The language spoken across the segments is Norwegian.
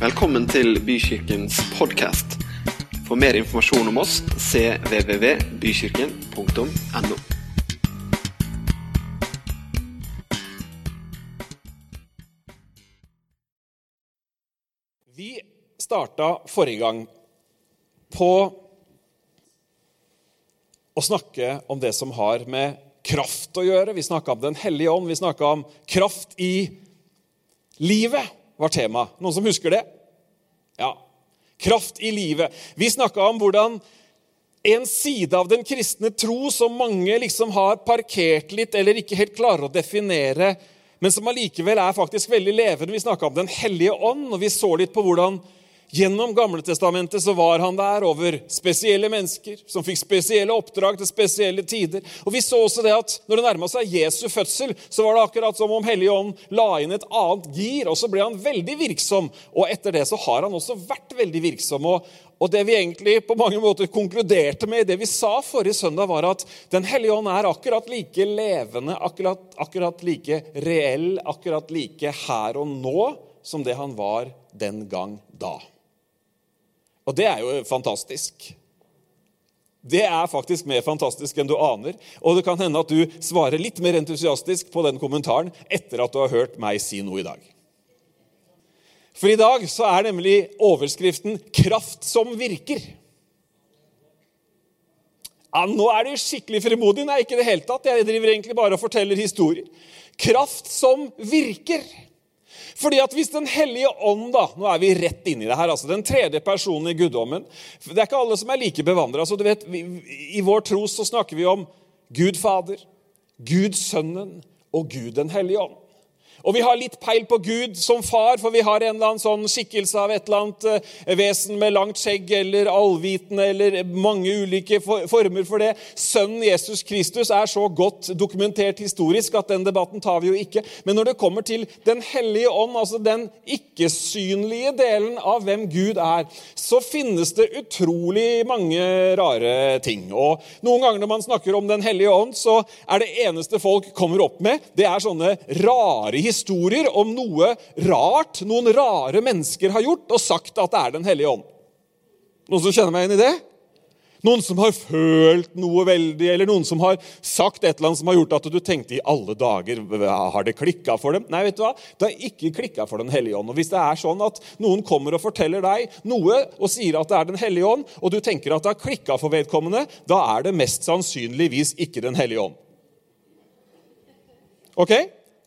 Velkommen til Bykirkens podkast. For mer informasjon om oss cvvvbykirken.no. Vi starta forrige gang på å snakke om det som har med kraft å gjøre. Vi snakka om Den hellige ånd, vi snakka om kraft i livet, var tema. Noen som husker det? Ja. Kraft i livet. Vi snakka om hvordan en side av den kristne tro som mange liksom har parkert litt, eller ikke helt klarer å definere, men som allikevel er faktisk veldig levende. Vi snakka om Den hellige ånd, og vi så litt på hvordan Gjennom Gamletestamentet så var han der over spesielle mennesker som fikk spesielle oppdrag til spesielle tider. Og Vi så også det at når det nærma seg Jesu fødsel, så var det akkurat som om Helligånden la inn et annet gir, og så ble han veldig virksom. Og etter det så har han også vært veldig virksom. Og, og det vi egentlig på mange måter konkluderte med, det vi sa forrige søndag, var at Den hellige ånd er akkurat like levende, akkurat, akkurat like reell, akkurat like her og nå som det han var den gang da. Og det er jo fantastisk. Det er faktisk mer fantastisk enn du aner. Og det kan hende at du svarer litt mer entusiastisk på den kommentaren etter at du har hørt meg si noe i dag. For i dag så er nemlig overskriften 'Kraft som virker'. Ja, Nå er du skikkelig frimodig. Nei, ikke i det hele tatt. Jeg driver egentlig bare og forteller historier. Kraft som virker. Fordi at hvis Den hellige ånd da, Nå er vi rett inni det her. altså Den tredje personen i guddommen. Det er ikke alle som er like bevandra. Altså, I vår tro så snakker vi om Gud Fader, Gud Sønnen og Gud den hellige ånd. Og vi har litt peil på Gud som far, for vi har en eller annen sånn skikkelse av et eller annet eh, vesen med langt skjegg eller allvitende eller mange ulike former for det. Sønnen Jesus Kristus er så godt dokumentert historisk at den debatten tar vi jo ikke. Men når det kommer til Den hellige ånd, altså den ikke-synlige delen av hvem Gud er, så finnes det utrolig mange rare ting. Og noen ganger når man snakker om Den hellige ånd, så er det eneste folk kommer opp med, det er sånne rare historier om noe rart noen rare mennesker har gjort, og sagt at det er Den hellige ånd. Noen som kjenner meg igjen i det? Noen som har følt noe veldig, eller noen som har sagt et eller annet som har gjort at du tenkte i alle dager Har det klikka for dem? Nei, vet du hva? Det har ikke klikka for Den hellige ånd. Og Hvis det er sånn at noen kommer og forteller deg noe og sier at det er Den hellige ånd, og du tenker at det har klikka for vedkommende, da er det mest sannsynligvis ikke Den hellige ånd. Ok?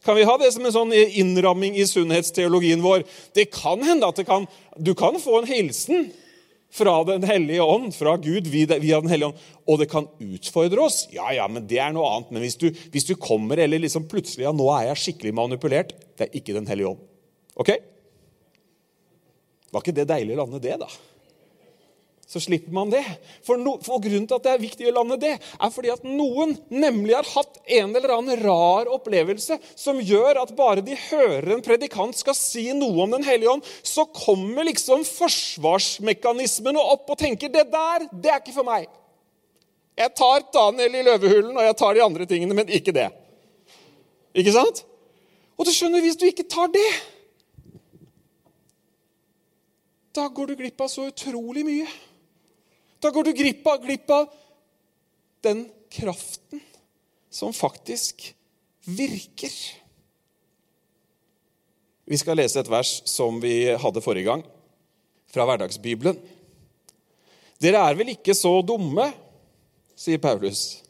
Kan vi ha det som en sånn innramming i sunnhetsteologien vår? Det kan hende at kan, du kan få en hilsen fra Den hellige ånd, fra Gud via Den hellige ånd, og det kan utfordre oss. Ja, ja, men det er noe annet. Men hvis du, hvis du kommer eller liksom plutselig ja, nå er jeg skikkelig manipulert, det er ikke Den hellige ånd. Ok? Var ikke det deilig å lande det, da? Så slipper man det. For, no, for Grunnen til at det er viktig å lande det, er fordi at noen nemlig har hatt en eller annen rar opplevelse som gjør at bare de hører en predikant skal si noe om Den hellige ånd, så kommer liksom forsvarsmekanismene opp og tenker det der, det er ikke for meg. Jeg tar Daniel i løvehulen, og jeg tar de andre tingene, men ikke det. Ikke sant? Og du skjønner, hvis du ikke tar det da går du glipp av så utrolig mye. Da går du glipp av, glipp av den kraften som faktisk virker. Vi skal lese et vers som vi hadde forrige gang, fra Hverdagsbibelen. Dere er vel ikke så dumme, sier Paulus,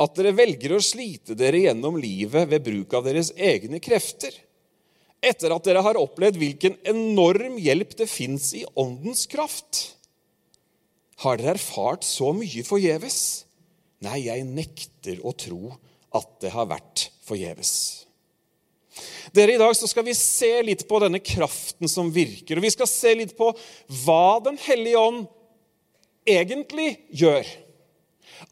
at dere velger å slite dere gjennom livet ved bruk av deres egne krefter, etter at dere har opplevd hvilken enorm hjelp det fins i åndens kraft. Har dere erfart så mye forgjeves? Nei, jeg nekter å tro at det har vært forgjeves. Dere, I dag skal vi se litt på denne kraften som virker. Og vi skal se litt på hva Den hellige ånd egentlig gjør.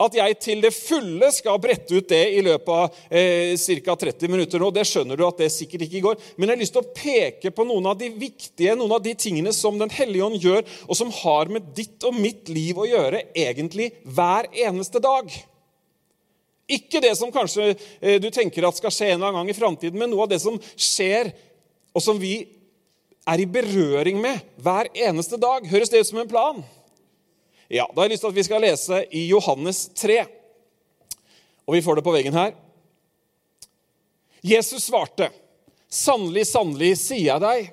At jeg til det fulle skal brette ut det i løpet av eh, ca. 30 minutter nå, det skjønner du at det sikkert ikke går. Men jeg har lyst til å peke på noen av de viktige, noen av de tingene som Den hellige ånd gjør, og som har med ditt og mitt liv å gjøre egentlig hver eneste dag. Ikke det som kanskje eh, du tenker at skal skje en eller annen gang i framtiden, men noe av det som skjer, og som vi er i berøring med hver eneste dag. Høres det ut som en plan? Ja, Da har jeg lyst til at vi skal lese i Johannes 3. Og vi får det på veggen her. Jesus svarte, 'Sannelig, sannelig, sier jeg deg'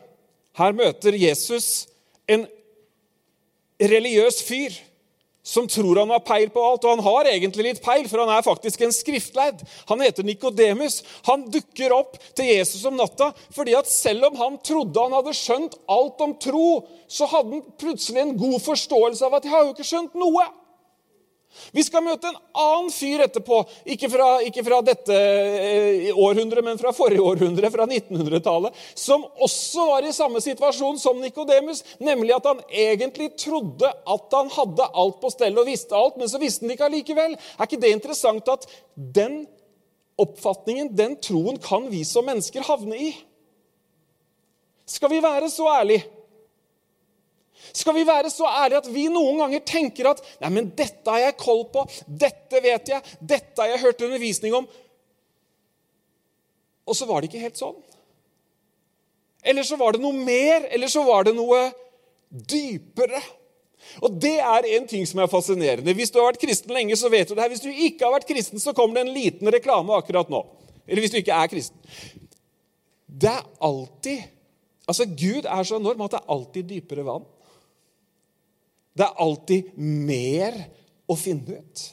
Her møter Jesus en religiøs fyr som tror han har peil på alt. Og han har egentlig litt peil, for han er faktisk en skriftleid. Han heter Nikodemus. Han dukker opp til Jesus om natta fordi at selv om han trodde han hadde skjønt alt om tro, så hadde han plutselig en god forståelse av at 'jeg har jo ikke skjønt noe'. Vi skal møte en annen fyr etterpå. Ikke fra, ikke fra dette eh, århundret, men fra forrige århundre, fra 1900-tallet. Som også var i samme situasjon som Nikodemus, nemlig at han egentlig trodde at han hadde alt på stell og visste alt, men så visste han ikke allikevel. Er ikke det interessant at den oppfatningen, den troen, kan vi som mennesker havne i? Skal vi være så ærlige? Skal vi være så ærlige at vi noen ganger tenker at nei, men dette har jeg koll på, dette vet jeg, dette har jeg hørt undervisning om Og så var det ikke helt sånn. Eller så var det noe mer, eller så var det noe dypere. Og Det er en ting som er fascinerende. Hvis du har vært kristen lenge, så vet du det her. Hvis du ikke har vært kristen, så kommer det en liten reklame akkurat nå. Eller hvis du ikke er kristen. Det er alltid Altså, Gud er så enorm at det er alltid dypere vann. Det er alltid mer å finne ut.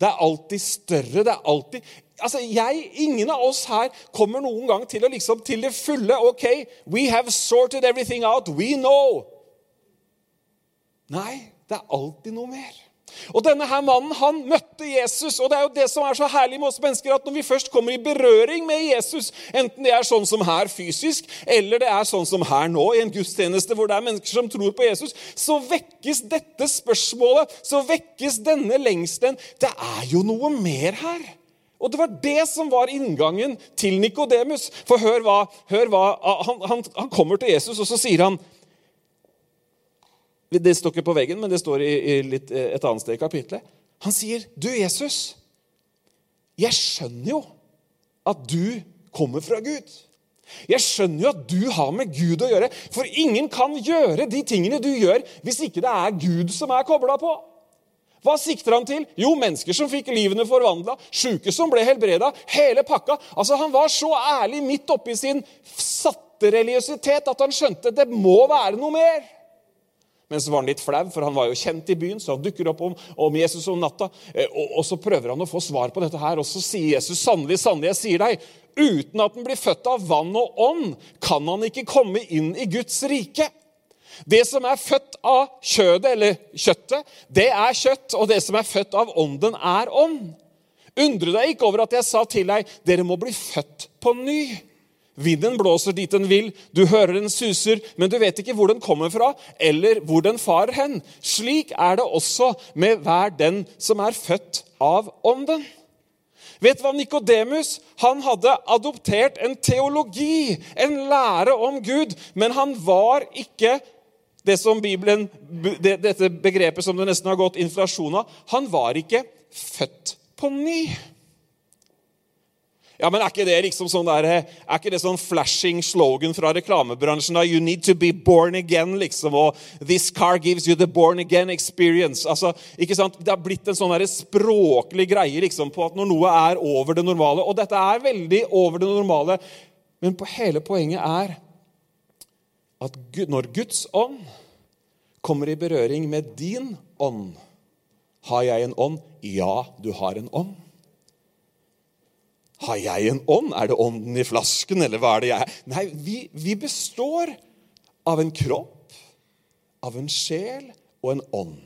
Det er alltid større. Det er alltid Altså, jeg, Ingen av oss her kommer noen gang til å liksom, til det fulle OK, we have sorted everything out. We know. Nei, det er alltid noe mer. Og denne her mannen han møtte Jesus. og Det er jo det som er så herlig med oss mennesker, at når vi først kommer i berøring med Jesus, enten det er sånn som her fysisk, eller det er sånn som her nå, i en gudstjeneste hvor det er mennesker som tror på Jesus, så vekkes dette spørsmålet, så vekkes denne lengselen. Det er jo noe mer her. Og det var det som var inngangen til Nikodemus. For hør hva, hør hva han, han, han kommer til Jesus, og så sier han det står ikke på veggen, men det står i, i litt, eh, et annet sted i kapitlet. Han sier, 'Du, Jesus, jeg skjønner jo at du kommer fra Gud.' Jeg skjønner jo at du har med Gud å gjøre, for ingen kan gjøre de tingene du gjør, hvis ikke det er Gud som er kobla på. Hva sikter han til? Jo, mennesker som fikk livene forvandla, sjuke som ble helbreda, hele pakka. Altså, Han var så ærlig midt oppi sin satte religiøsitet at han skjønte det må være noe mer. Men så var han litt flau, for han var jo kjent i byen, så han dukker opp om, om Jesus om natta. Eh, og, og, så prøver han å få svar på dette her, og så sier Jesus sannelig, sannelig, jeg sier deg, uten at han blir født av vann og ånd, kan han ikke komme inn i Guds rike. Det som er født av kjødet, eller kjøttet, det er kjøtt, og det som er født av ånden, er ånd. Undre deg ikke over at jeg sa til deg, dere må bli født på ny. Vinden blåser dit den vil, du hører den suser, men du vet ikke hvor den kommer fra, eller hvor den farer hen. Slik er det også med hver den som er født av Ånden. Vet du hva Nikodemus Han hadde adoptert en teologi, en lære om Gud, men han var ikke det som Bibelen, dette begrepet som det nesten har gått inflasjon av, han var ikke født på ny. Ja, men Er ikke det liksom sånn der, er ikke det sånn flashing slogan fra reklamebransjen? da, You need to be born again, liksom, og This car gives you the born again experience. Altså, ikke sant? Det har blitt en sånn der språklig greie liksom, på at når noe er over det normale Og dette er veldig over det normale, men hele poenget er at når Guds ånd kommer i berøring med din ånd Har jeg en ånd? Ja, du har en ånd. Har jeg en ånd? Er det ånden i flasken, eller hva er det jeg er? Nei, vi, vi består av en kropp, av en sjel og en ånd.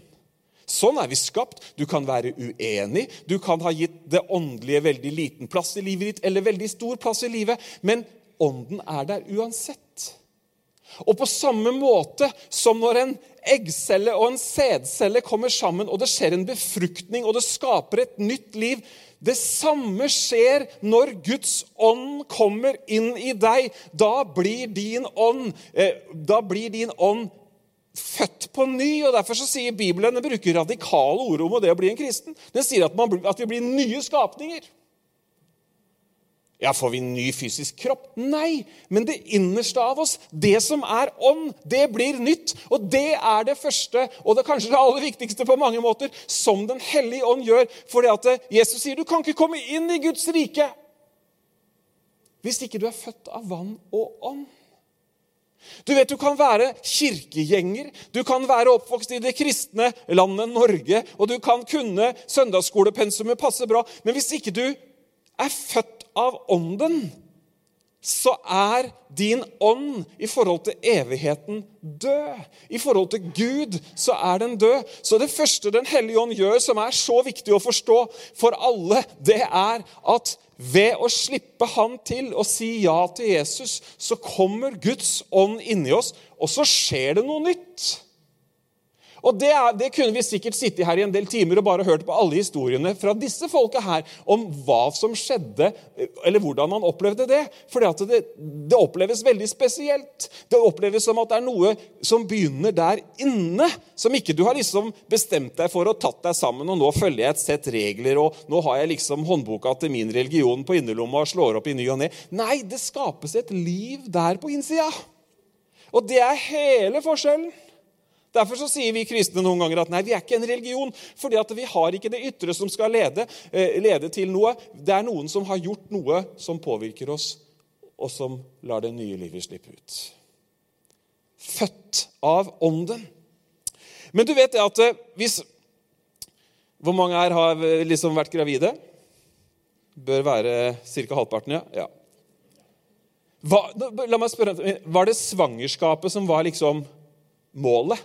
Sånn er vi skapt. Du kan være uenig. Du kan ha gitt det åndelige veldig liten plass i livet ditt, eller veldig stor plass i livet, men ånden er der uansett. Og på samme måte som når en eggcelle og en sædcelle kommer sammen, og det skjer en befruktning, og det skaper et nytt liv, det samme skjer når Guds ånd kommer inn i deg. Da blir din ånd, eh, da blir din ånd født på ny. og Derfor så sier Bibelen den bruker radikale ord om det å bli en kristen. Den sier at, man, at vi blir nye skapninger. Ja, Får vi en ny fysisk kropp? Nei, men det innerste av oss, det som er ånd, det blir nytt. Og det er det første, og det er kanskje det aller viktigste på mange måter, som Den hellige ånd gjør. Fordi at Jesus sier du kan ikke komme inn i Guds rike hvis ikke du er født av vann og ånd. Du vet, du kan være kirkegjenger, du kan være oppvokst i det kristne landet Norge, og du kan kunne søndagsskolepensumet passe bra, men hvis ikke du er født av Ånden, så er din ånd i forhold til evigheten død. I forhold til Gud så er den død. Så det første Den hellige ånd gjør, som er så viktig å forstå for alle, det er at ved å slippe Han til og si ja til Jesus, så kommer Guds ånd inni oss, og så skjer det noe nytt. Og det, er, det, kunne vi sikkert sittet her i en del timer og bare hørt på alle historiene fra disse folka her om hva som skjedde, eller hvordan man opplevde det. For det, det oppleves veldig spesielt. Det oppleves som at det er noe som begynner der inne, som ikke du har liksom bestemt deg for og tatt deg sammen, og nå følger jeg et sett regler, og nå har jeg liksom håndboka til min religion på innerlomma og slår opp i ny og ne. Nei, det skapes et liv der på innsida. Og det er hele forskjellen. Derfor så sier vi kristne noen ganger at nei, vi er ikke en religion, fordi at vi har ikke det ytre som skal lede, eh, lede til noe. Det er noen som har gjort noe som påvirker oss, og som lar det nye livet slippe ut. Født av Ånden. Men du vet det at eh, hvis Hvor mange her har eh, liksom vært gravide? Bør være ca. halvparten, ja. ja. Hva, la meg spørre, Var det svangerskapet som var liksom målet?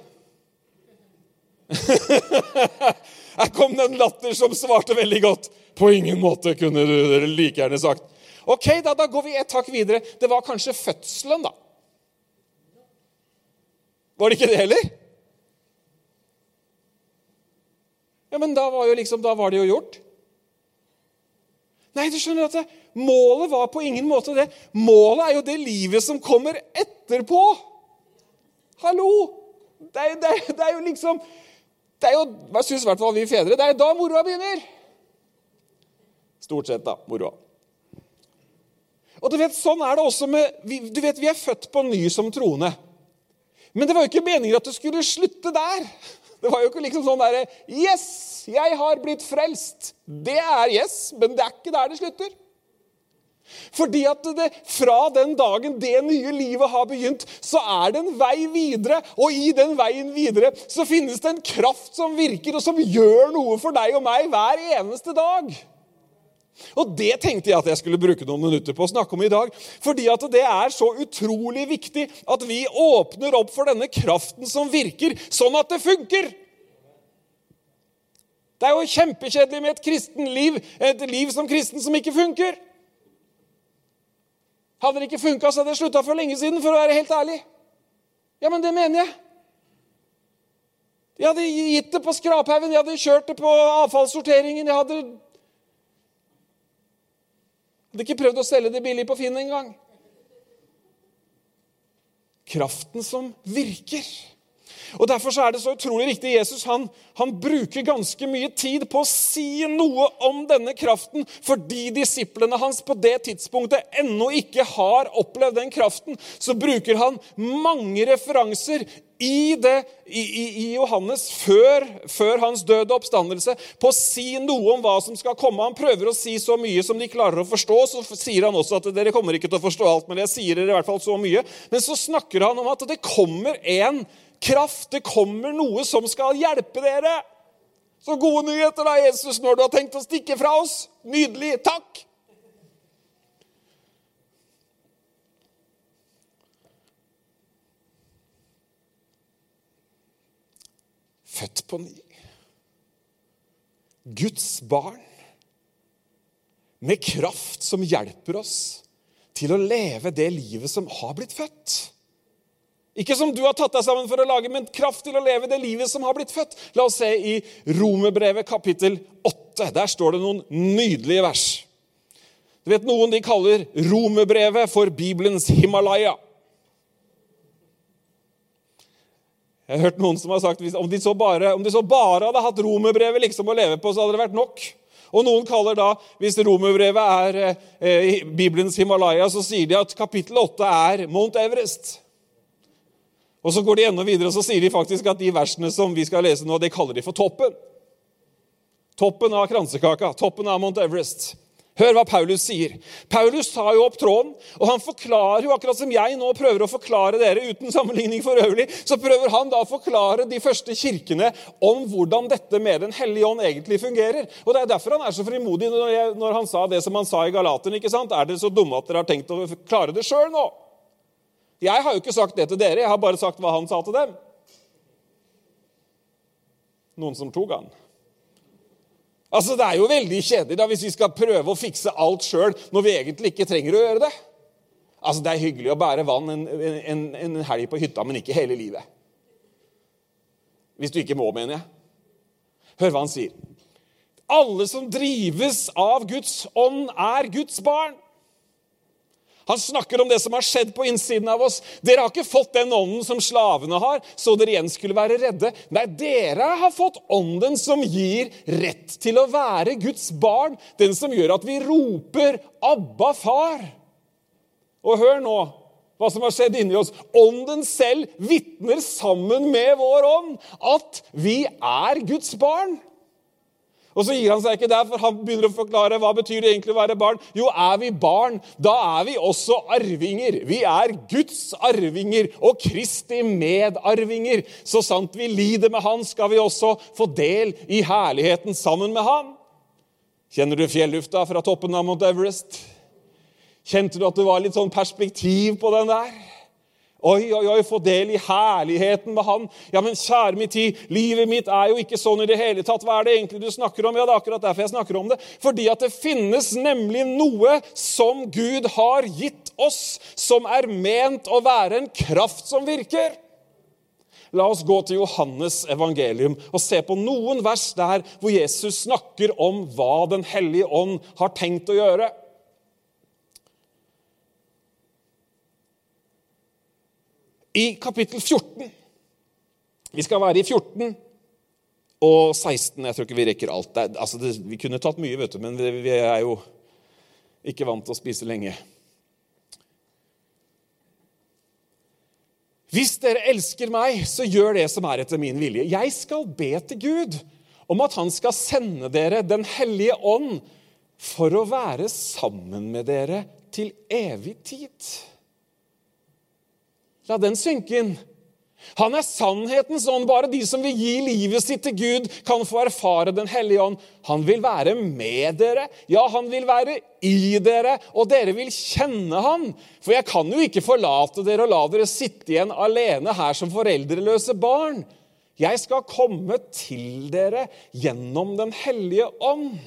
Her kom det en latter som svarte veldig godt. På ingen måte, kunne dere like gjerne sagt. Ok, da, da går vi et hakk videre. Det var kanskje fødselen, da. Var det ikke det heller? Ja, men da var, liksom, da var det jo gjort. Nei, du skjønner at det, målet var på ingen måte det. Målet er jo det livet som kommer etterpå. Hallo! Det, det, det er jo liksom det er jo, hva syns i hvert fall vi fedre, det er da moroa begynner. Stort sett, da. Moroa. Og du vet, Sånn er det også med Du vet, Vi er født på ny som troende. Men det var jo ikke meningen at det skulle slutte der. Det var jo ikke liksom sånn derre Yes, jeg har blitt frelst. Det er yes, men det er ikke der det slutter. Fordi at det, fra den dagen det nye livet har begynt, så er det en vei videre. Og i den veien videre så finnes det en kraft som virker, og som gjør noe for deg og meg hver eneste dag. Og Det tenkte jeg at jeg skulle bruke noen minutter på å snakke om i dag. Fordi at det er så utrolig viktig at vi åpner opp for denne kraften som virker, sånn at det funker. Det er jo kjempekjedelig med et kristen liv, et liv som kristen som ikke funker. Hadde det ikke funka, hadde jeg slutta for lenge siden, for å være helt ærlig. Ja, men det mener jeg. Jeg hadde gitt det på skraphaugen, jeg hadde kjørt det på avfallssorteringen. Jeg hadde Hadde ikke prøvd å selge det billig på Finn engang. Kraften som virker. Og Derfor er det så utrolig viktig. Jesus han, han, bruker ganske mye tid på å si noe om denne kraften, fordi disiplene hans på det tidspunktet ennå ikke har opplevd den kraften. Så bruker han mange referanser i, det, i, i Johannes før, før, hans død og oppstandelse på å si noe om hva som skal komme. Han prøver å si så mye som de klarer å forstå. Så sier han også at dere kommer ikke til å forstå alt, men jeg sier dere i hvert fall så mye. Men så snakker han om at det kommer en kraft. Det kommer noe som skal hjelpe dere. Så gode nyheter, da, Jesus, når du har tenkt å stikke fra oss. Nydelig. Takk. Født på ny. Guds barn med kraft som hjelper oss til å leve det livet som har blitt født. Ikke som du har tatt deg sammen for å lage, men kraft til å leve det livet som har blitt født. La oss se i Romerbrevet kapittel 8. Der står det noen nydelige vers. Du vet, Noen de kaller Romerbrevet for Bibelens Himalaya. Jeg har hørt noen som har sagt om de så bare, de så bare hadde hatt romerbrevet liksom å leve på, så hadde det vært nok. Og noen kaller da, hvis romerbrevet er eh, Bibelens Himalaya, så sier de at kapittel 8 er Mount Everest. Og så går de enda videre og så sier de faktisk at de versene som vi skal lese nå, det kaller de for toppen. Toppen av kransekaka, toppen av Mount Everest. Hør hva Paulus sier. Paulus tar jo opp tråden, og han forklarer jo, akkurat som jeg nå prøver å forklare dere, uten sammenligning for øvrig, så prøver han da å forklare de første kirkene om hvordan dette med Den hellige ånd egentlig fungerer. Og Det er derfor han er så frimodig når, han sa det som han sa i Galateren. ikke sant? Er dere så dumme at dere har tenkt å klare det sjøl nå? Jeg har jo ikke sagt det til dere, jeg har bare sagt hva han sa til dem. Noen som tok han. Altså, Det er jo veldig kjedelig da, hvis vi skal prøve å fikse alt sjøl når vi egentlig ikke trenger å gjøre det. Altså, Det er hyggelig å bære vann en, en, en helg på hytta, men ikke hele livet. Hvis du ikke må, mener jeg. Hør hva han sier. Alle som drives av Guds ånd, er Guds barn. Han snakker om det som har skjedd på innsiden av oss. Dere har ikke fått den ånden som slavene har, så dere igjen skulle være redde. Nei, dere har fått ånden som gir rett til å være Guds barn. Den som gjør at vi roper 'Abba, far'. Og hør nå hva som har skjedd inni oss. Ånden selv vitner sammen med vår ånd at vi er Guds barn. Og så gir han seg ikke der, for han begynner å forklare hva betyr det egentlig å være barn. Jo, er vi barn, da er vi også arvinger. Vi er Guds arvinger og Kristi medarvinger. Så sant vi lider med Han, skal vi også få del i herligheten sammen med Han. Kjenner du fjellufta fra toppen av Mount Everest? Kjente du at det var litt sånn perspektiv på den der? Oi, oi, oi, få del i herligheten med Han. Ja, men kjære min tid, livet mitt er jo ikke sånn i det hele tatt. Hva er det egentlig du snakker om? Ja, det er akkurat derfor jeg snakker om det. Fordi at det finnes nemlig noe som Gud har gitt oss, som er ment å være en kraft som virker. La oss gå til Johannes evangelium og se på noen vers der hvor Jesus snakker om hva Den hellige ånd har tenkt å gjøre. I kapittel 14. Vi skal være i 14 og 16. Jeg tror ikke vi rekker alt. Altså, det, vi kunne tatt mye, vet du, men vi, vi er jo ikke vant til å spise lenge. Hvis dere elsker meg, så gjør det som er etter min vilje. Jeg skal be til Gud om at han skal sende dere Den hellige ånd for å være sammen med dere til evig tid. La den synke inn. Han er sannhetens ånd. Bare de som vil gi livet sitt til Gud, kan få erfare Den hellige ånd. Han vil være med dere. Ja, han vil være i dere, og dere vil kjenne han. For jeg kan jo ikke forlate dere og la dere sitte igjen alene her som foreldreløse barn. Jeg skal komme til dere gjennom Den hellige ånd.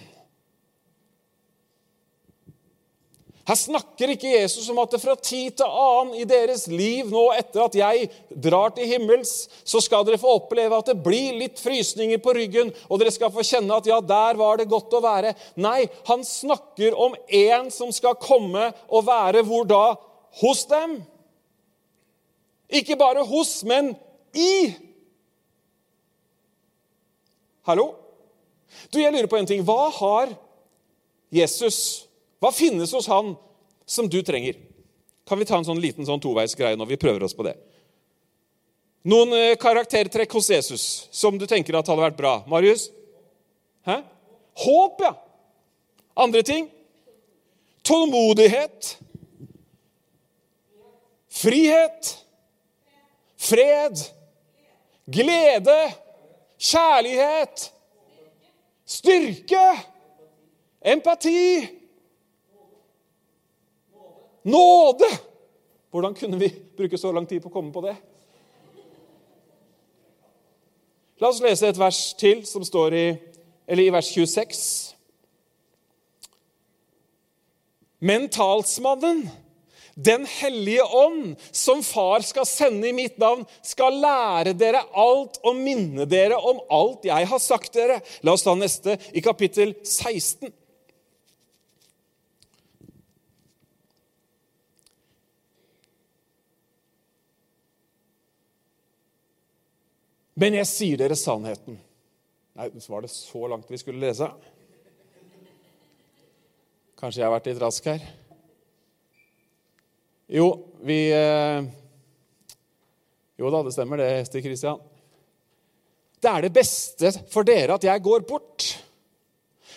Her snakker ikke Jesus om at det fra tid til annen i deres liv nå etter at jeg drar til himmels, så skal dere få oppleve at det blir litt frysninger på ryggen, og dere skal få kjenne at ja, der var det godt å være. Nei, han snakker om en som skal komme og være hvor da? Hos dem. Ikke bare hos, men i. Hallo? Du, jeg lurer på en ting. Hva har Jesus hva finnes hos han som du trenger? Kan vi ta en sånn liten sånn toveisgreie når vi prøver oss på det? Noen eh, karaktertrekk hos Jesus som du tenker at hadde vært bra. Marius? Hæ? Håp, ja. Andre ting? Tålmodighet. Frihet. Fred. Glede. Kjærlighet. Styrke. Empati. Nåde! Hvordan kunne vi bruke så lang tid på å komme på det? La oss lese et vers til som står i, i vers 26. Men talsmannen, Den hellige ånd, som far skal sende i mitt navn, skal lære dere alt og minne dere om alt jeg har sagt dere. La oss ta neste i kapittel 16. Men jeg sier dere sannheten. Nei, var det så langt vi skulle lese. Kanskje jeg har vært litt rask her? Jo, vi eh, Jo da, det stemmer det, Hester Kristian. Det er det beste for dere at jeg går bort.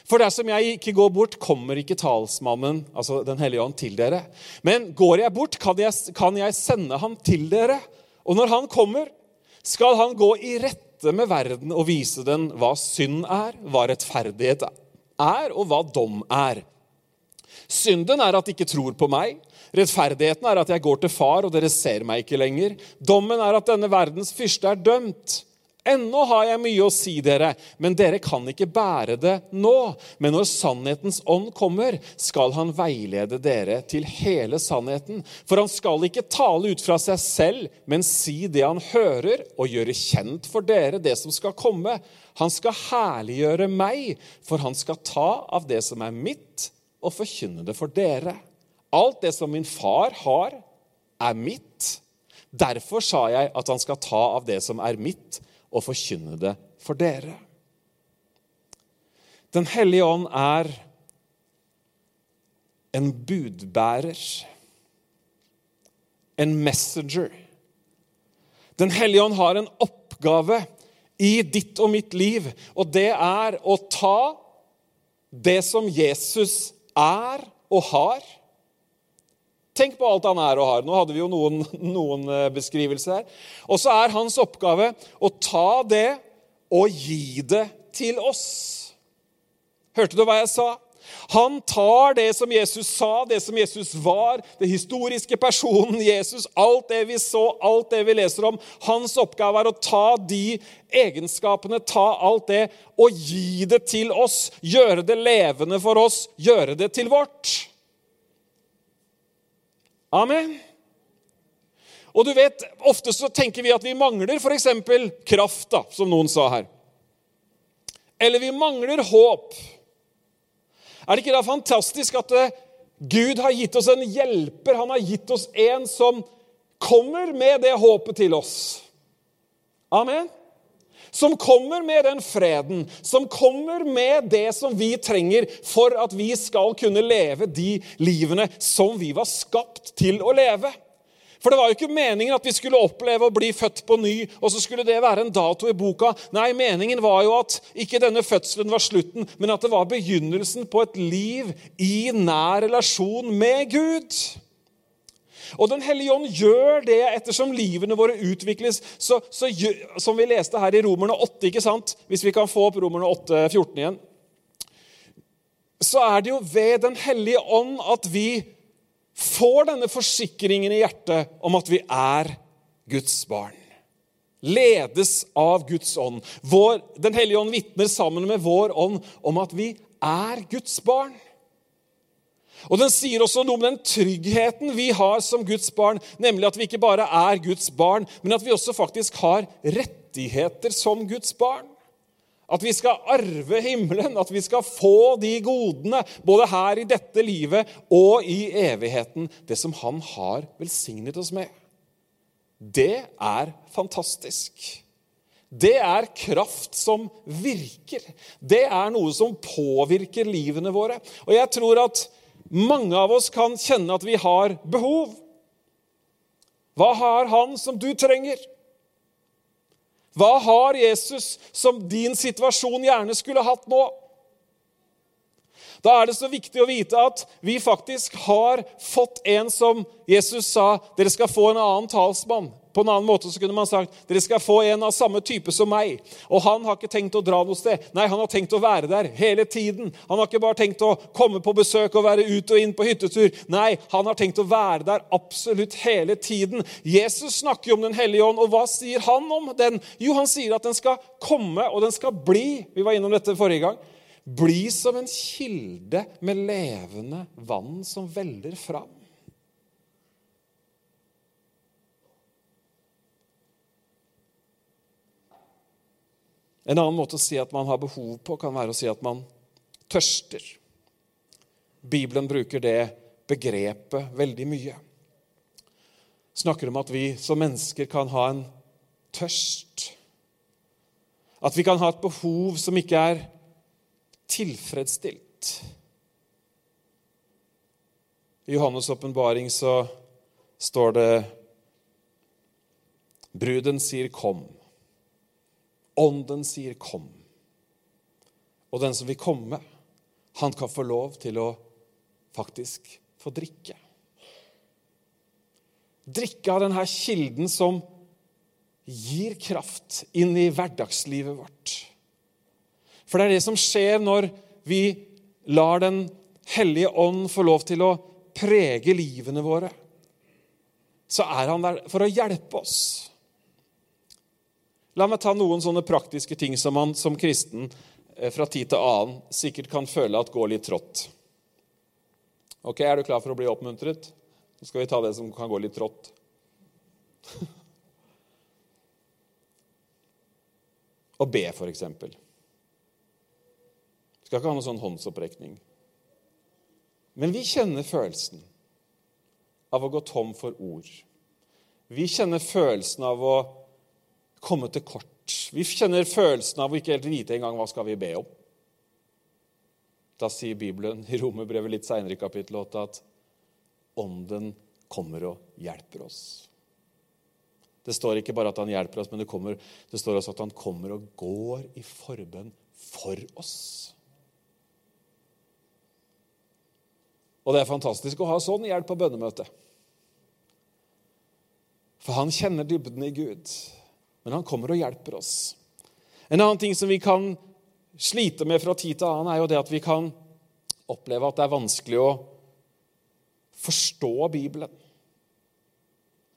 For dersom jeg ikke går bort, kommer ikke talsmannen, altså Den hellige ånd, til dere. Men går jeg bort, kan jeg, kan jeg sende ham til dere. Og når han kommer, skal han gå i rette med verden og vise den hva synd er, hva rettferdighet er, og hva dom er. Synden er at de ikke tror på meg. Rettferdigheten er at jeg går til far, og dere ser meg ikke lenger. Dommen er at denne verdens fyrste er dømt. Ennå har jeg mye å si dere, men dere kan ikke bære det nå. Men når sannhetens ånd kommer, skal han veilede dere til hele sannheten. For han skal ikke tale ut fra seg selv, men si det han hører, og gjøre kjent for dere det som skal komme. Han skal herliggjøre meg, for han skal ta av det som er mitt, og forkynne det for dere. Alt det som min far har, er mitt. Derfor sa jeg at han skal ta av det som er mitt, og forkynne det for dere. Den hellige ånd er en budbærer. En messenger. Den hellige ånd har en oppgave i ditt og mitt liv, og det er å ta det som Jesus er og har. Tenk på alt han er og har. Nå hadde vi jo noen, noen eh, beskrivelser her. Og så er hans oppgave å ta det og gi det til oss. Hørte du hva jeg sa? Han tar det som Jesus sa, det som Jesus var, det historiske personen Jesus, alt det vi så, alt det vi leser om. Hans oppgave er å ta de egenskapene, ta alt det, og gi det til oss. Gjøre det levende for oss, gjøre det til vårt. Amen. Og du vet, Ofte så tenker vi at vi mangler f.eks. kraft, da, som noen sa her. Eller vi mangler håp. Er det ikke da fantastisk at eh, Gud har gitt oss en hjelper? Han har gitt oss en som kommer med det håpet til oss. Amen. Som kommer med den freden, som kommer med det som vi trenger for at vi skal kunne leve de livene som vi var skapt til å leve. For det var jo ikke meningen at vi skulle oppleve å bli født på ny, og så skulle det være en dato i boka. Nei, meningen var jo at ikke denne fødselen var slutten, men at det var begynnelsen på et liv i nær relasjon med Gud. Og Den hellige ånd gjør det ettersom livene våre utvikles, så, så, som vi leste her i Romerne 8. ikke sant? Hvis vi kan få opp Romerne 8, 14 igjen. Så er det jo ved Den hellige ånd at vi får denne forsikringen i hjertet om at vi er Guds barn. Ledes av Guds ånd. Vår, den hellige ånd vitner sammen med vår ånd om at vi er Guds barn. Og Den sier også noe om den tryggheten vi har som Guds barn, nemlig at vi ikke bare er Guds barn, men at vi også faktisk har rettigheter som Guds barn. At vi skal arve himmelen, at vi skal få de godene, både her i dette livet og i evigheten, det som Han har velsignet oss med. Det er fantastisk. Det er kraft som virker. Det er noe som påvirker livene våre. Og jeg tror at mange av oss kan kjenne at vi har behov. Hva har han som du trenger? Hva har Jesus som din situasjon gjerne skulle hatt nå? Da er det så viktig å vite at vi faktisk har fått en som Jesus sa dere skal få en annen talsmann. På en annen måte så kunne man sagt dere skal få en av samme type som meg. Og han har ikke tenkt å dra noe sted. Nei, han har tenkt å være der hele tiden. Han har ikke bare tenkt å komme på besøk og være ut og inn på hyttetur. Nei, han har tenkt å være der absolutt hele tiden. Jesus snakker jo om Den hellige ånd, og hva sier han om den? Jo, han sier at den skal komme, og den skal bli. Vi var innom dette forrige gang. Bli som en kilde med levende vann som veller fram. En annen måte å si at man har behov på, kan være å si at man tørster. Bibelen bruker det begrepet veldig mye. Snakker om at vi som mennesker kan ha en tørst. At vi kan ha et behov som ikke er tilfredsstilt. I Johannes' åpenbaring så står det Bruden sier 'kom'. Ånden sier 'kom'. Og den som vil komme, han kan få lov til å faktisk få drikke. Drikke av denne kilden som gir kraft inn i hverdagslivet vårt. For det er det som skjer når vi lar Den hellige ånd få lov til å prege livene våre. Så er han der for å hjelpe oss. La meg ta noen sånne praktiske ting som man som kristen eh, fra tid til annen sikkert kan føle at går litt trått. Ok, Er du klar for å bli oppmuntret? Så skal vi ta det som kan gå litt trått. Å be, eksempel. Skal ikke ha noen sånn håndsopprekning. Men vi kjenner følelsen av å gå tom for ord. Vi kjenner følelsen av å komme til kort. Vi kjenner følelsen av å ikke helt vite engang hva skal vi be om. Da sier Bibelen i Romerbrevet litt seinere i kapittel 8 at Ånden kommer og hjelper oss. Det står ikke bare at han hjelper oss, men det, kommer, det står også at han kommer og går i forbønn for oss. Og det er fantastisk å ha sånn hjelp på bønnemøtet. For han kjenner dybden i Gud, men han kommer og hjelper oss. En annen ting som vi kan slite med fra tid til annen, er jo det at vi kan oppleve at det er vanskelig å forstå Bibelen.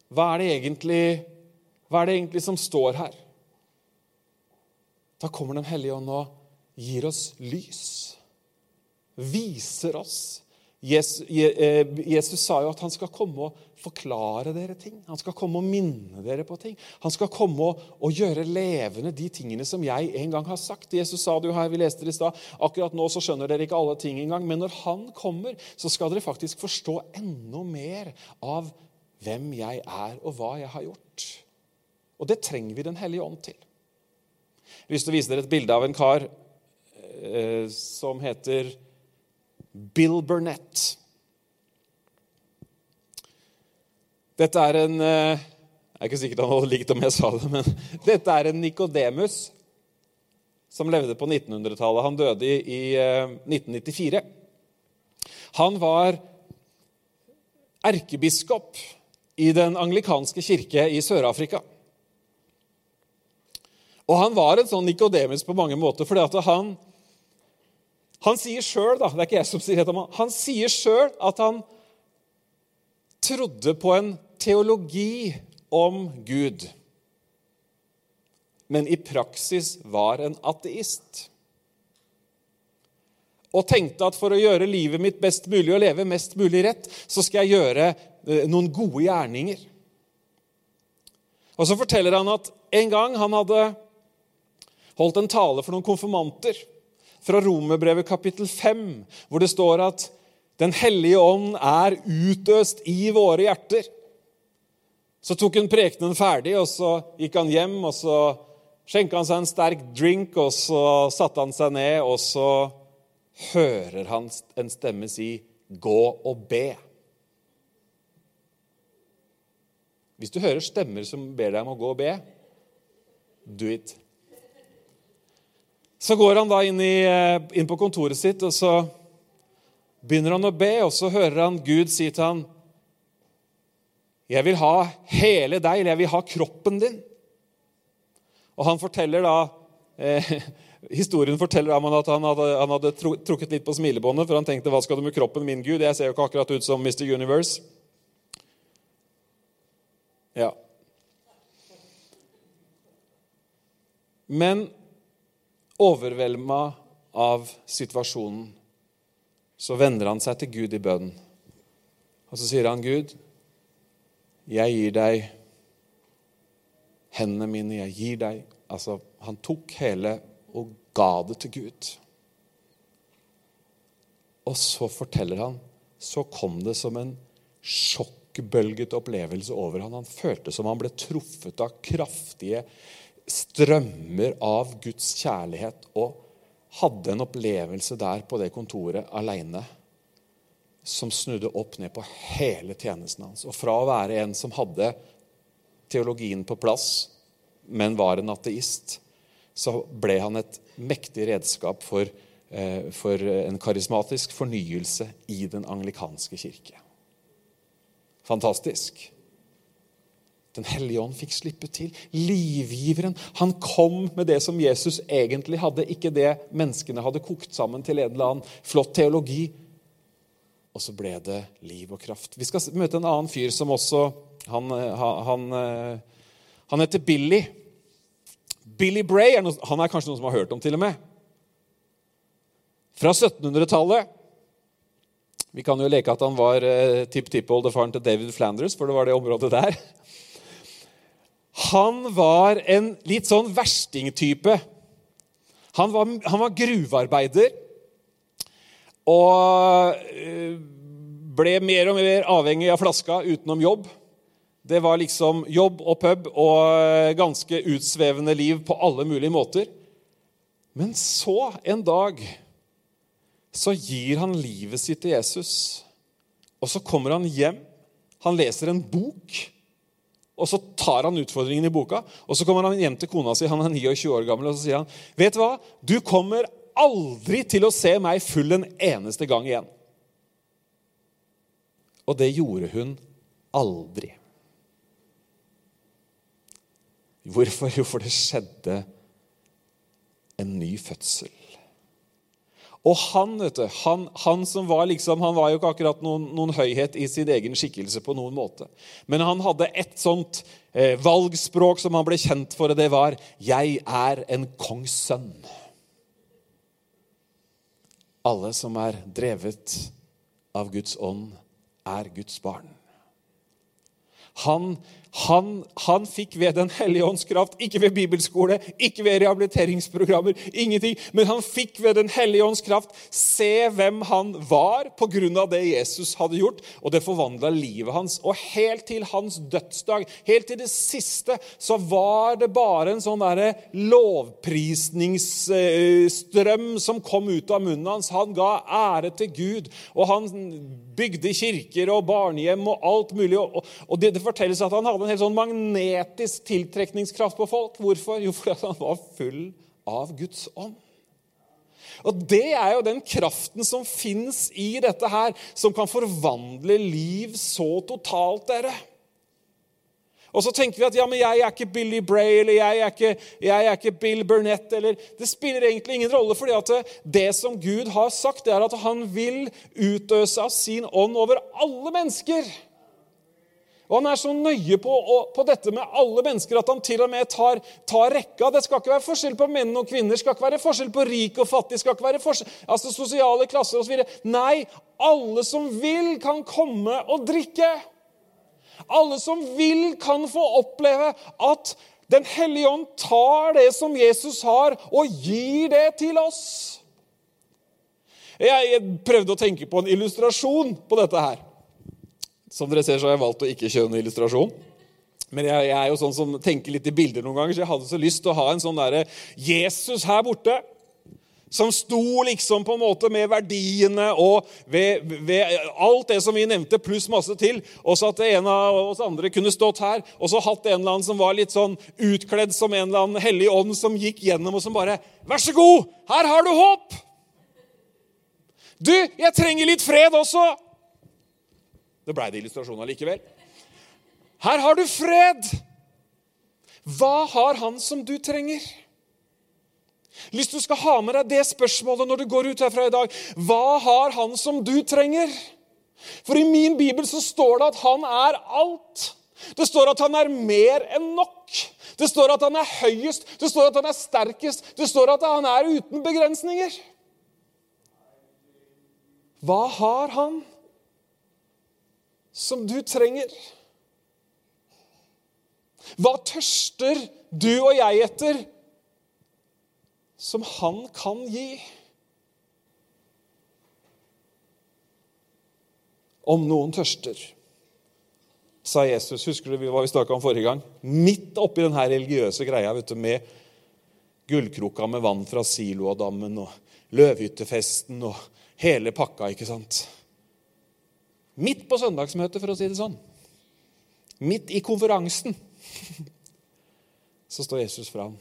Hva er det egentlig, er det egentlig som står her? Da kommer Den hellige ånd og gir oss lys. Viser oss Jesus, eh, Jesus, sa jo at han skal komme og forklare dere ting. Han skal komme og minne dere på ting. Han skal komme og, og, gjøre levende de tingene som jeg en gang har sagt. Jesus sa det jo her, vi leste det i stad. Akkurat nå så skjønner dere ikke alle ting engang, men når han kommer, så skal dere faktisk forstå enda mer av hvem jeg er, og hva jeg har gjort. Og det trenger vi Den hellige ånd til. Jeg har lyst til å vise dere et bilde av en kar eh, som heter Bill Burnett. Dette er en eh, Jeg er ikke sikkert han hadde likt om jeg sa det, men dette er en Nikodemus som levde på 1900-tallet. Han døde i, 1994. Eh, han var erkebiskop i den anglikanske kirke i Sør-Afrika. Og han var en sånn Nikodemus på mange måter, fordi han han sier sjøl, det er ikke jeg som sier det, han sier sjøl at han trodde på en teologi om Gud, men i praksis var en ateist. Og tenkte at for å gjøre livet mitt best mulig og leve mest mulig rett, så skal jeg gjøre eh, noen gode gjerninger. Og Så forteller han at en gang han hadde holdt en tale for noen konfirmanter fra Romerbrevet kapittel 5, hvor det står at Den hellige ånd er utøst i våre hjerter. Så tok han prekenen ferdig, og så gikk han hjem, og så skjenka han seg en sterk drink, og så satte han seg ned, og så hører han en stemme si 'gå og be'. Hvis du hører stemmer som ber deg om å gå og be, do it. Så går han da inn, i, eh, inn, på kontoret sitt, og så begynner han å be, og så hører han Gud si til han, 'Jeg vil ha hele deg, eller jeg vil ha kroppen din.' Og han forteller da eh, Historien forteller om at han hadde, han hadde trukket litt på smilebåndet, for han tenkte 'Hva skal du med kroppen min, Gud? Jeg ser jo ikke akkurat ut som Mr. Universe.' Ja. Men overvelda av situasjonen, så vender han seg til Gud i bønn. Og så sier han, 'Gud, jeg gir deg hendene mine, jeg gir deg' Altså, han tok hele og ga det til Gud. Og så forteller han, så kom det som en sjokkbølget opplevelse over han. Han følte som han ble truffet av kraftige strømmer av Guds kjærlighet og hadde en opplevelse der på det kontoret aleine. som snudde opp ned på hele tjenesten hans. Og fra å være en som hadde teologien på plass, men var en ateist, så ble han et mektig redskap for, eh, for en karismatisk fornyelse i den anglikanske kirke. Fantastisk. Den hellige ånd fikk slippe til. Livgiveren. Han kom med det som Jesus egentlig hadde, ikke det menneskene hadde kokt sammen til en eller annen flott teologi. Og så ble det liv og kraft. Vi skal møte en annen fyr som også Han, han, han heter Billy. Billy Bray er noe, han er kanskje noen som har hørt om, til og med. Fra 1700-tallet. Vi kan jo leke at han var eh, tipptippoldefaren til David Flanders, for det var det området der. Han var en litt sånn verstingtype. Han var, han var gruvearbeider og eh, ble mer og mer avhengig av flaska utenom jobb. Det var liksom jobb og pub og eh, ganske utsvevende liv på alle mulige måter. Men så, en dag, så gir han livet sitt til Jesus. Og så kommer han hjem. Han leser en bok. Og så tar han utfordringen i boka, og så kommer han hjem til kona si. Han er 29 år gammel, og så sier han, 'Vet du hva? Du kommer aldri til å se meg full en eneste gang igjen. Og det gjorde hun aldri. Hvorfor? Jo, for det skjedde en ny fødsel. Og han vet du, han, han som var liksom, han var jo ikke akkurat noen, noen, høyhet i sin egen skikkelse på noen måte. Men han hadde et sånt eh, valgspråk som han ble kjent for, og det var 'Jeg er en kongssønn'. Alle som er drevet av Guds ånd, er Guds barn. Han han, han, fikk ved Den hellige ånds kraft, ikke ved bibelskole, ikke ved rehabiliteringsprogrammer, ingenting, men han fikk ved Den hellige ånds kraft se hvem han var pga. det Jesus hadde gjort, og det forvandla livet hans. Og helt til hans dødsdag, helt til det siste, så var det bare en sånn derre lovprisningsstrøm som kom ut av munnen hans. Han ga ære til Gud, og han bygde kirker og barnehjem og alt mulig. Og, og det, det fortelles at han hadde en helt sånn magnetisk tiltrekningskraft på folk. Hvorfor? Jo, fordi han var full av Guds ånd. Og Det er jo den kraften som fins i dette her, som kan forvandle liv så totalt, dere. Og så tenker vi at ja, men jeg er ikke Billy Bray eller jeg er ikke, jeg er ikke Bill Burnett. eller Det spiller egentlig ingen rolle, fordi at det som Gud har sagt, det er at han vil utøse av sin ånd over alle mennesker. Og han er så nøye på, på, dette med alle mennesker at han til og med tar, tar, rekka. Det skal ikke være forskjell på menn og kvinner, skal ikke være forskjell på rik og fattig, skal ikke være forskjell, altså sosiale klasser osv. Nei, alle som vil, kan komme og drikke. Alle som vil, kan få oppleve at Den hellige ånd tar det som Jesus har, og gir det til oss. Jeg prøvde å tenke på en illustrasjon på dette her. Som dere ser, så har jeg valgt å ikke kjøre noen illustrasjon. Men jeg, jeg, er jo sånn som tenker litt i bilder noen ganger, så jeg hadde så lyst til å ha en sånn derre Jesus her borte. Som sto liksom på en måte med verdiene og ved, ved alt det som vi nevnte, pluss masse til. Og så at en av oss andre kunne stått her og så hatt en eller annen som var litt sånn utkledd som en eller annen hellig ånd som gikk gjennom og som bare Vær så god, her har du håp! Du, jeg trenger litt fred også. Det blei det illustrasjon allikevel. Her har du fred! Hva har han som du trenger? Hvis du skal ha med deg det spørsmålet når du går ut herfra i dag Hva har han som du trenger? For i min bibel så står det at han er alt. Det står at han er mer enn nok. Det står at han er høyest, det står at han er sterkest, det står at han er uten begrensninger. Hva har han? Som du trenger? Hva tørster du og jeg etter som han kan gi? Om noen tørster, sa Jesus. Husker du hva vi snakka om forrige gang? Midt oppi denne religiøse greia vet du, med gullkrukka med vann fra Siloadammen og løvhyttefesten og hele pakka. ikke sant? Midt på søndagsmøtet, for å si det sånn. Midt i konferansen. Så står Jesus fram.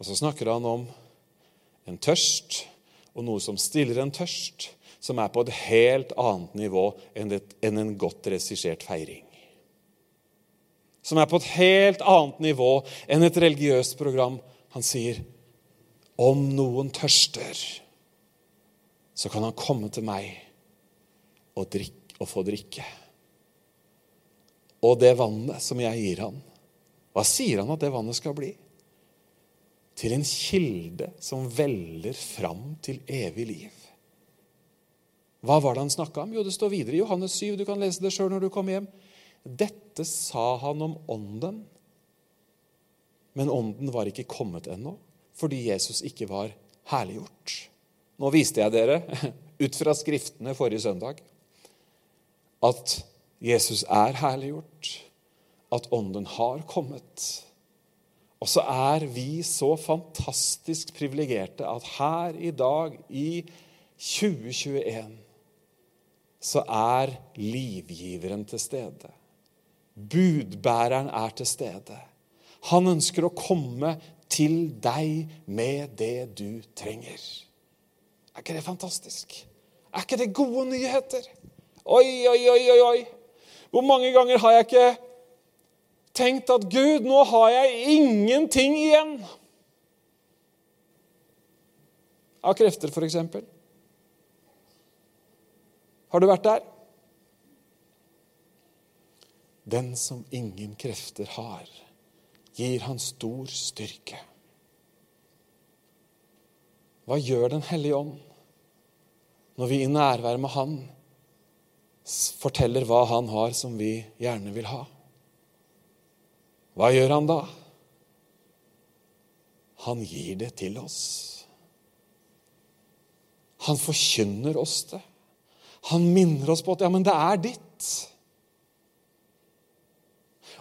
Og så snakker han om en tørst og noe som stiller en tørst, som er på et helt annet nivå enn, en godt regissert feiring. Som er på et helt annet nivå enn et religiøst program. Han sier, 'Om noen tørster, så kan han komme til meg og, drikke, å få drikke.' Og det vannet som jeg gir han, hva sier han at det vannet skal bli? Til en kilde som veller fram til evig liv. Hva var det han snakka om? Jo, det står videre i Johannes 7. Du kan lese det sjøl når du kommer hjem. Dette sa han om Ånden. Men Ånden var ikke kommet ennå, fordi Jesus ikke var herliggjort. Nå viste jeg dere, ut fra Skriftene forrige søndag, at Jesus er herliggjort, at Ånden har kommet. Og så er vi så fantastisk privilegerte at her i dag, i 2021, så er livgiveren til stede. Budbæreren er til stede. Han ønsker å komme til deg med det du trenger. Er ikke det fantastisk? Er ikke det gode nyheter? Oi, oi, oi, oi, oi. Hvor mange ganger har jeg ikke tenkt at Gud, nå har jeg ingenting igjen? Av krefter, f.eks. Har du vært der? Den som ingen krefter har, gir han stor styrke. Hva gjør Den hellige ånd når vi i nærvær med Han forteller hva Han har som vi gjerne vil ha? Hva gjør Han da? Han gir det til oss. Han forkynner oss det. Han minner oss på at ja, men det er ditt.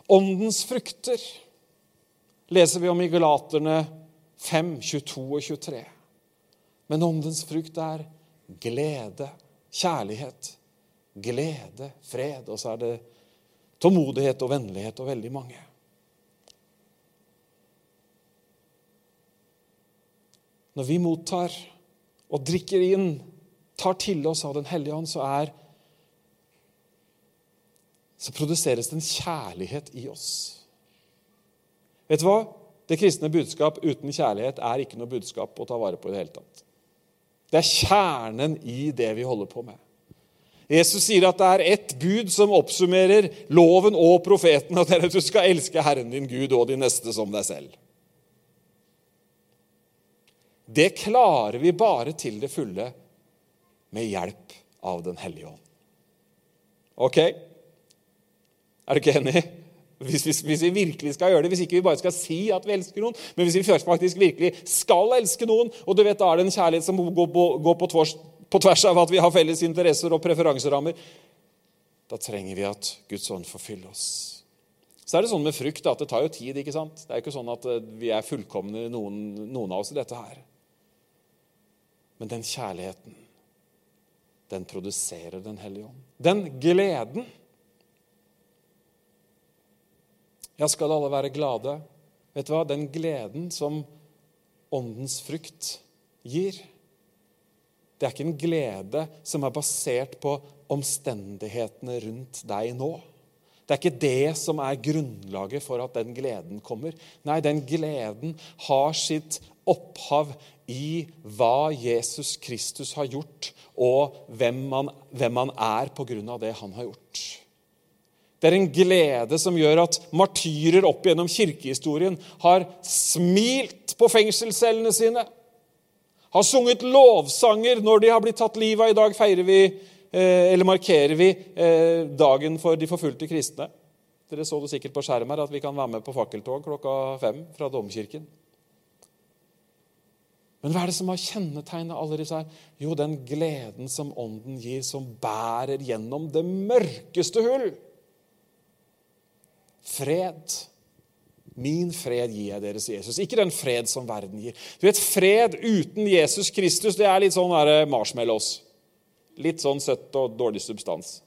Åndens frukter leser vi om i Galaterne 5, 22 og 23. Men åndens frukt er glede, kjærlighet, glede, fred. Og så er det tålmodighet og vennlighet og veldig mange. Når vi mottar og drikker inn, tar til oss av Den hellige ånd, så er så produseres det en kjærlighet i oss. Vet du hva? Det kristne budskap uten kjærlighet er ikke noe budskap å ta vare på i det hele tatt. Det er kjernen i det vi holder på med. Jesus sier at det er ett bud som oppsummerer loven og profeten, og det er at du skal elske Herren din Gud og din neste som deg selv. Det klarer vi bare til det fulle med hjelp av Den hellige ånd. Ok? Er du ikke enig? Hvis vi, hvis vi, virkelig skal gjøre det, hvis ikke vi bare skal si at vi elsker noen, men hvis vi faktisk virkelig skal elske noen, og du vet, da er det en kjærlighet som går på, går på, tvers, på tvers av at vi har felles interesser og preferanserammer, da trenger vi at Guds ånd får fylle oss. Så er det sånn med frukt at det tar jo tid. ikke sant? Det er ikke sånn at eh, vi er fullkomne, noen, noen av oss, i dette her. Men den kjærligheten, den produserer Den hellige ånd. Den gleden Ja, skal alle være glade? Vet du hva? Den gleden som åndens frukt gir, det er ikke en glede som er basert på omstendighetene rundt deg nå. Det er ikke det som er grunnlaget for at den gleden kommer. Nei, den gleden har sitt opphav i hva Jesus Kristus har gjort, og hvem han, er på grunn av det han har gjort. Det er en glede som gjør at martyrer opp gjennom kirkehistorien har smilt på fengselscellene sine, har sunget lovsanger når de har blitt tatt livet av. I dag feirer vi, eh, eller markerer vi eh, dagen for de forfulgte kristne. Dere så det sikkert på skjerm her at vi kan være med på fakkeltog klokka fem fra domkirken. Men hva er det som har kjennetegnet alle disse her? Jo, den gleden som Ånden gir, som bærer gjennom det mørkeste hull. Fred. Min fred gir jeg deres Jesus. Ikke den fred som verden gir. Du vet, Fred uten Jesus Kristus det er litt sånn marshmallows. Litt sånn søtt og dårlig substans.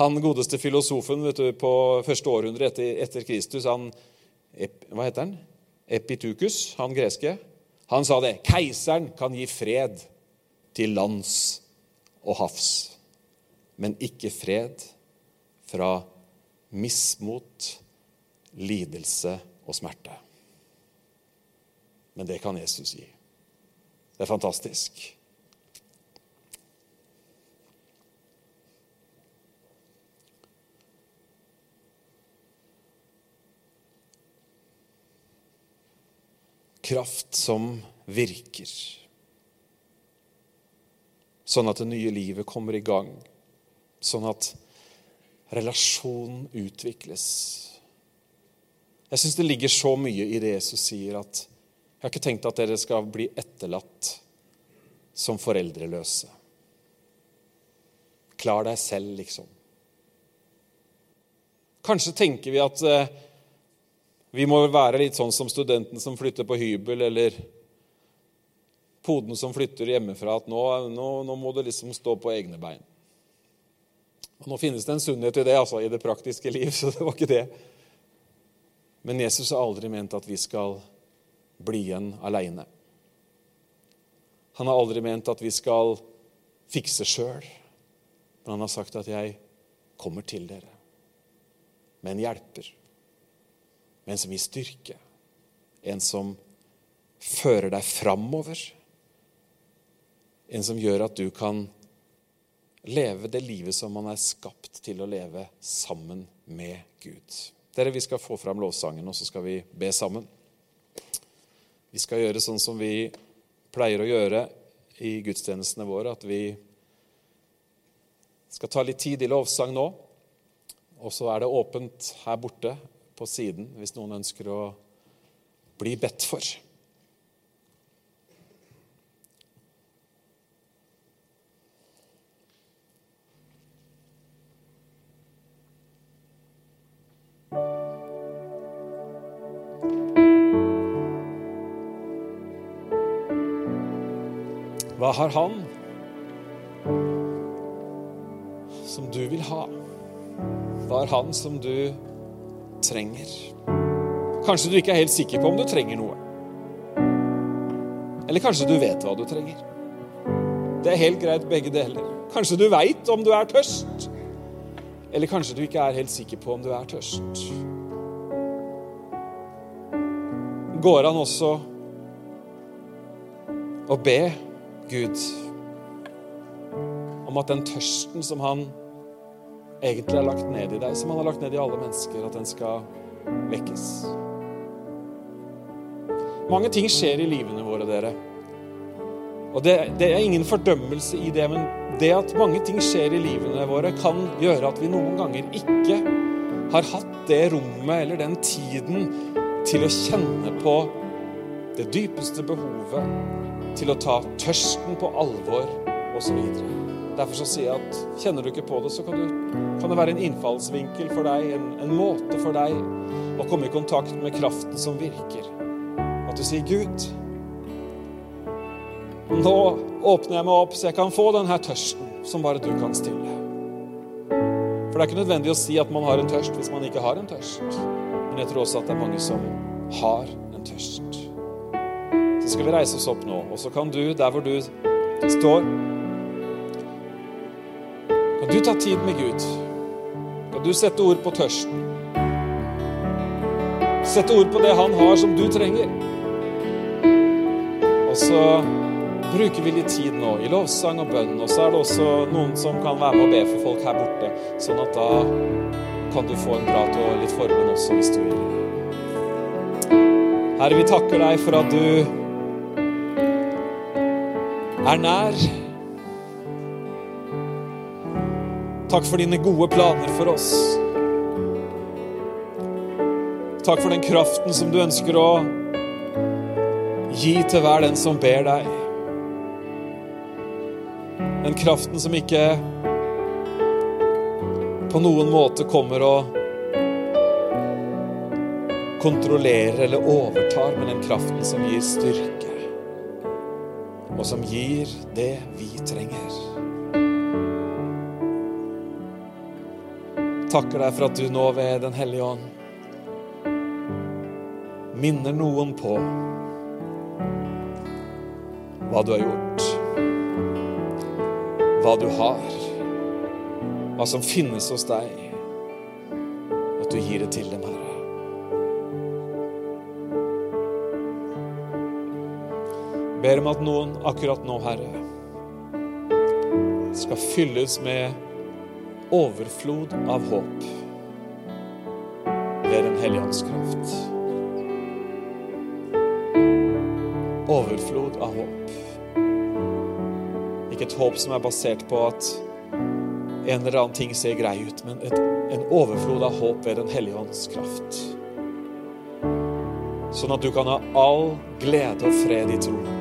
Han godeste filosofen vet du, på første århundre etter, etter Kristus, han, hva heter han? Epitukus, han greske, han sa det. Keiseren kan gi fred til lands og havs, men ikke fred fra mismot, lidelse og smerte. Men det kan Jesus gi. Det er fantastisk. kraft som virker. Sånn at det nye livet kommer i gang. Sånn at relasjonen utvikles. Jeg syns det ligger så mye i det Jesus sier, at jeg har ikke tenkt at dere skal bli etterlatt som foreldreløse. Klar deg selv, liksom. Kanskje tenker vi at eh, vi må være litt sånn som studenten som flytter på hybel, eller poden som flytter hjemmefra, at nå, nå, nå må du liksom stå på egne bein. Og Nå finnes det en sunnhet i det, altså, i det praktiske liv, så det var ikke det. Men Jesus har aldri ment at vi skal bli igjen aleine. Han har aldri ment at vi skal fikse sjøl, men han har sagt at 'jeg kommer til dere med en hjelper' men som gir styrke. En som fører deg framover. En som gjør at du kan leve det livet som man er skapt til å leve sammen med Gud. Dere, Vi skal få fram lovsangen, og så skal vi be sammen. Vi skal gjøre sånn som vi pleier å gjøre i gudstjenestene våre, at vi skal ta litt tid i lovsang nå. Og så er det åpent her borte på siden hvis noen ønsker å bli bedt for. Hva har han som du vil ha? Hva har han som du trenger. Kanskje du ikke er helt sikker på om du trenger noe. Eller kanskje du vet hva du trenger. Det er helt greit, begge deler. Kanskje du veit om du er tørst. Eller kanskje du ikke er helt sikker på om du er tørst. Går han også å be Gud om at den tørsten som han egentlig har lagt ned i deg, som han har lagt ned i alle mennesker, at den skal vekkes. Mange ting skjer i livene våre, dere. Og det, det, er ingen fordømmelse i det, men det at mange ting skjer i livene våre, kan gjøre at vi noen ganger ikke har hatt det rommet eller den tiden til å kjenne på det dypeste behovet, til å ta tørsten på alvor osv. Derfor så sier jeg at kjenner du ikke på det, så kan, du, kan det være en innfallsvinkel for deg, en, en, måte for deg å komme i kontakt med kraften som virker. At du sier, 'Gud, nå åpner jeg meg opp så jeg kan få denne tørsten som bare du kan stille'. For det er ikke nødvendig å si at man har en tørst hvis man ikke har en tørst. Men jeg tror også at det er mange som har en tørst. Så skal vi reise oss opp nå, og så kan du, der hvor du står Kan du ta tid med Gud, kan du sette ord på tørsten. Sette ord på det han har som du trenger. Og så bruker vi litt tid nå i lovsang og bønn. Og så er det også noen som kan være med og be for folk her borte. Sånn at da kan du få en prat og litt forbund også, hvis du vil. Herre, vi takker deg for at du er nær. Takk for dine gode planer for oss. Takk for den kraften som du ønsker å gi til hver den som ber deg. Den kraften som ikke på noen måte kommer og kontrollerer eller overtar, men den kraften som gir styrke og som gir det vi trenger. Takker deg for at du nå ved Den hellige ånd minner noen på hva du har gjort, hva du har, hva som finnes hos deg, at du gir det til dem, Herre. Ber om at noen akkurat nå, Herre, skal fylles med overflod av håp ved Den hellige ånds kraft. Overflod av håp. Ikke et håp som er basert på at en eller annen ting ser grei ut, men et, en overflod av håp ved Den hellige ånds kraft. Sånn at du kan ha all glede og fred i troen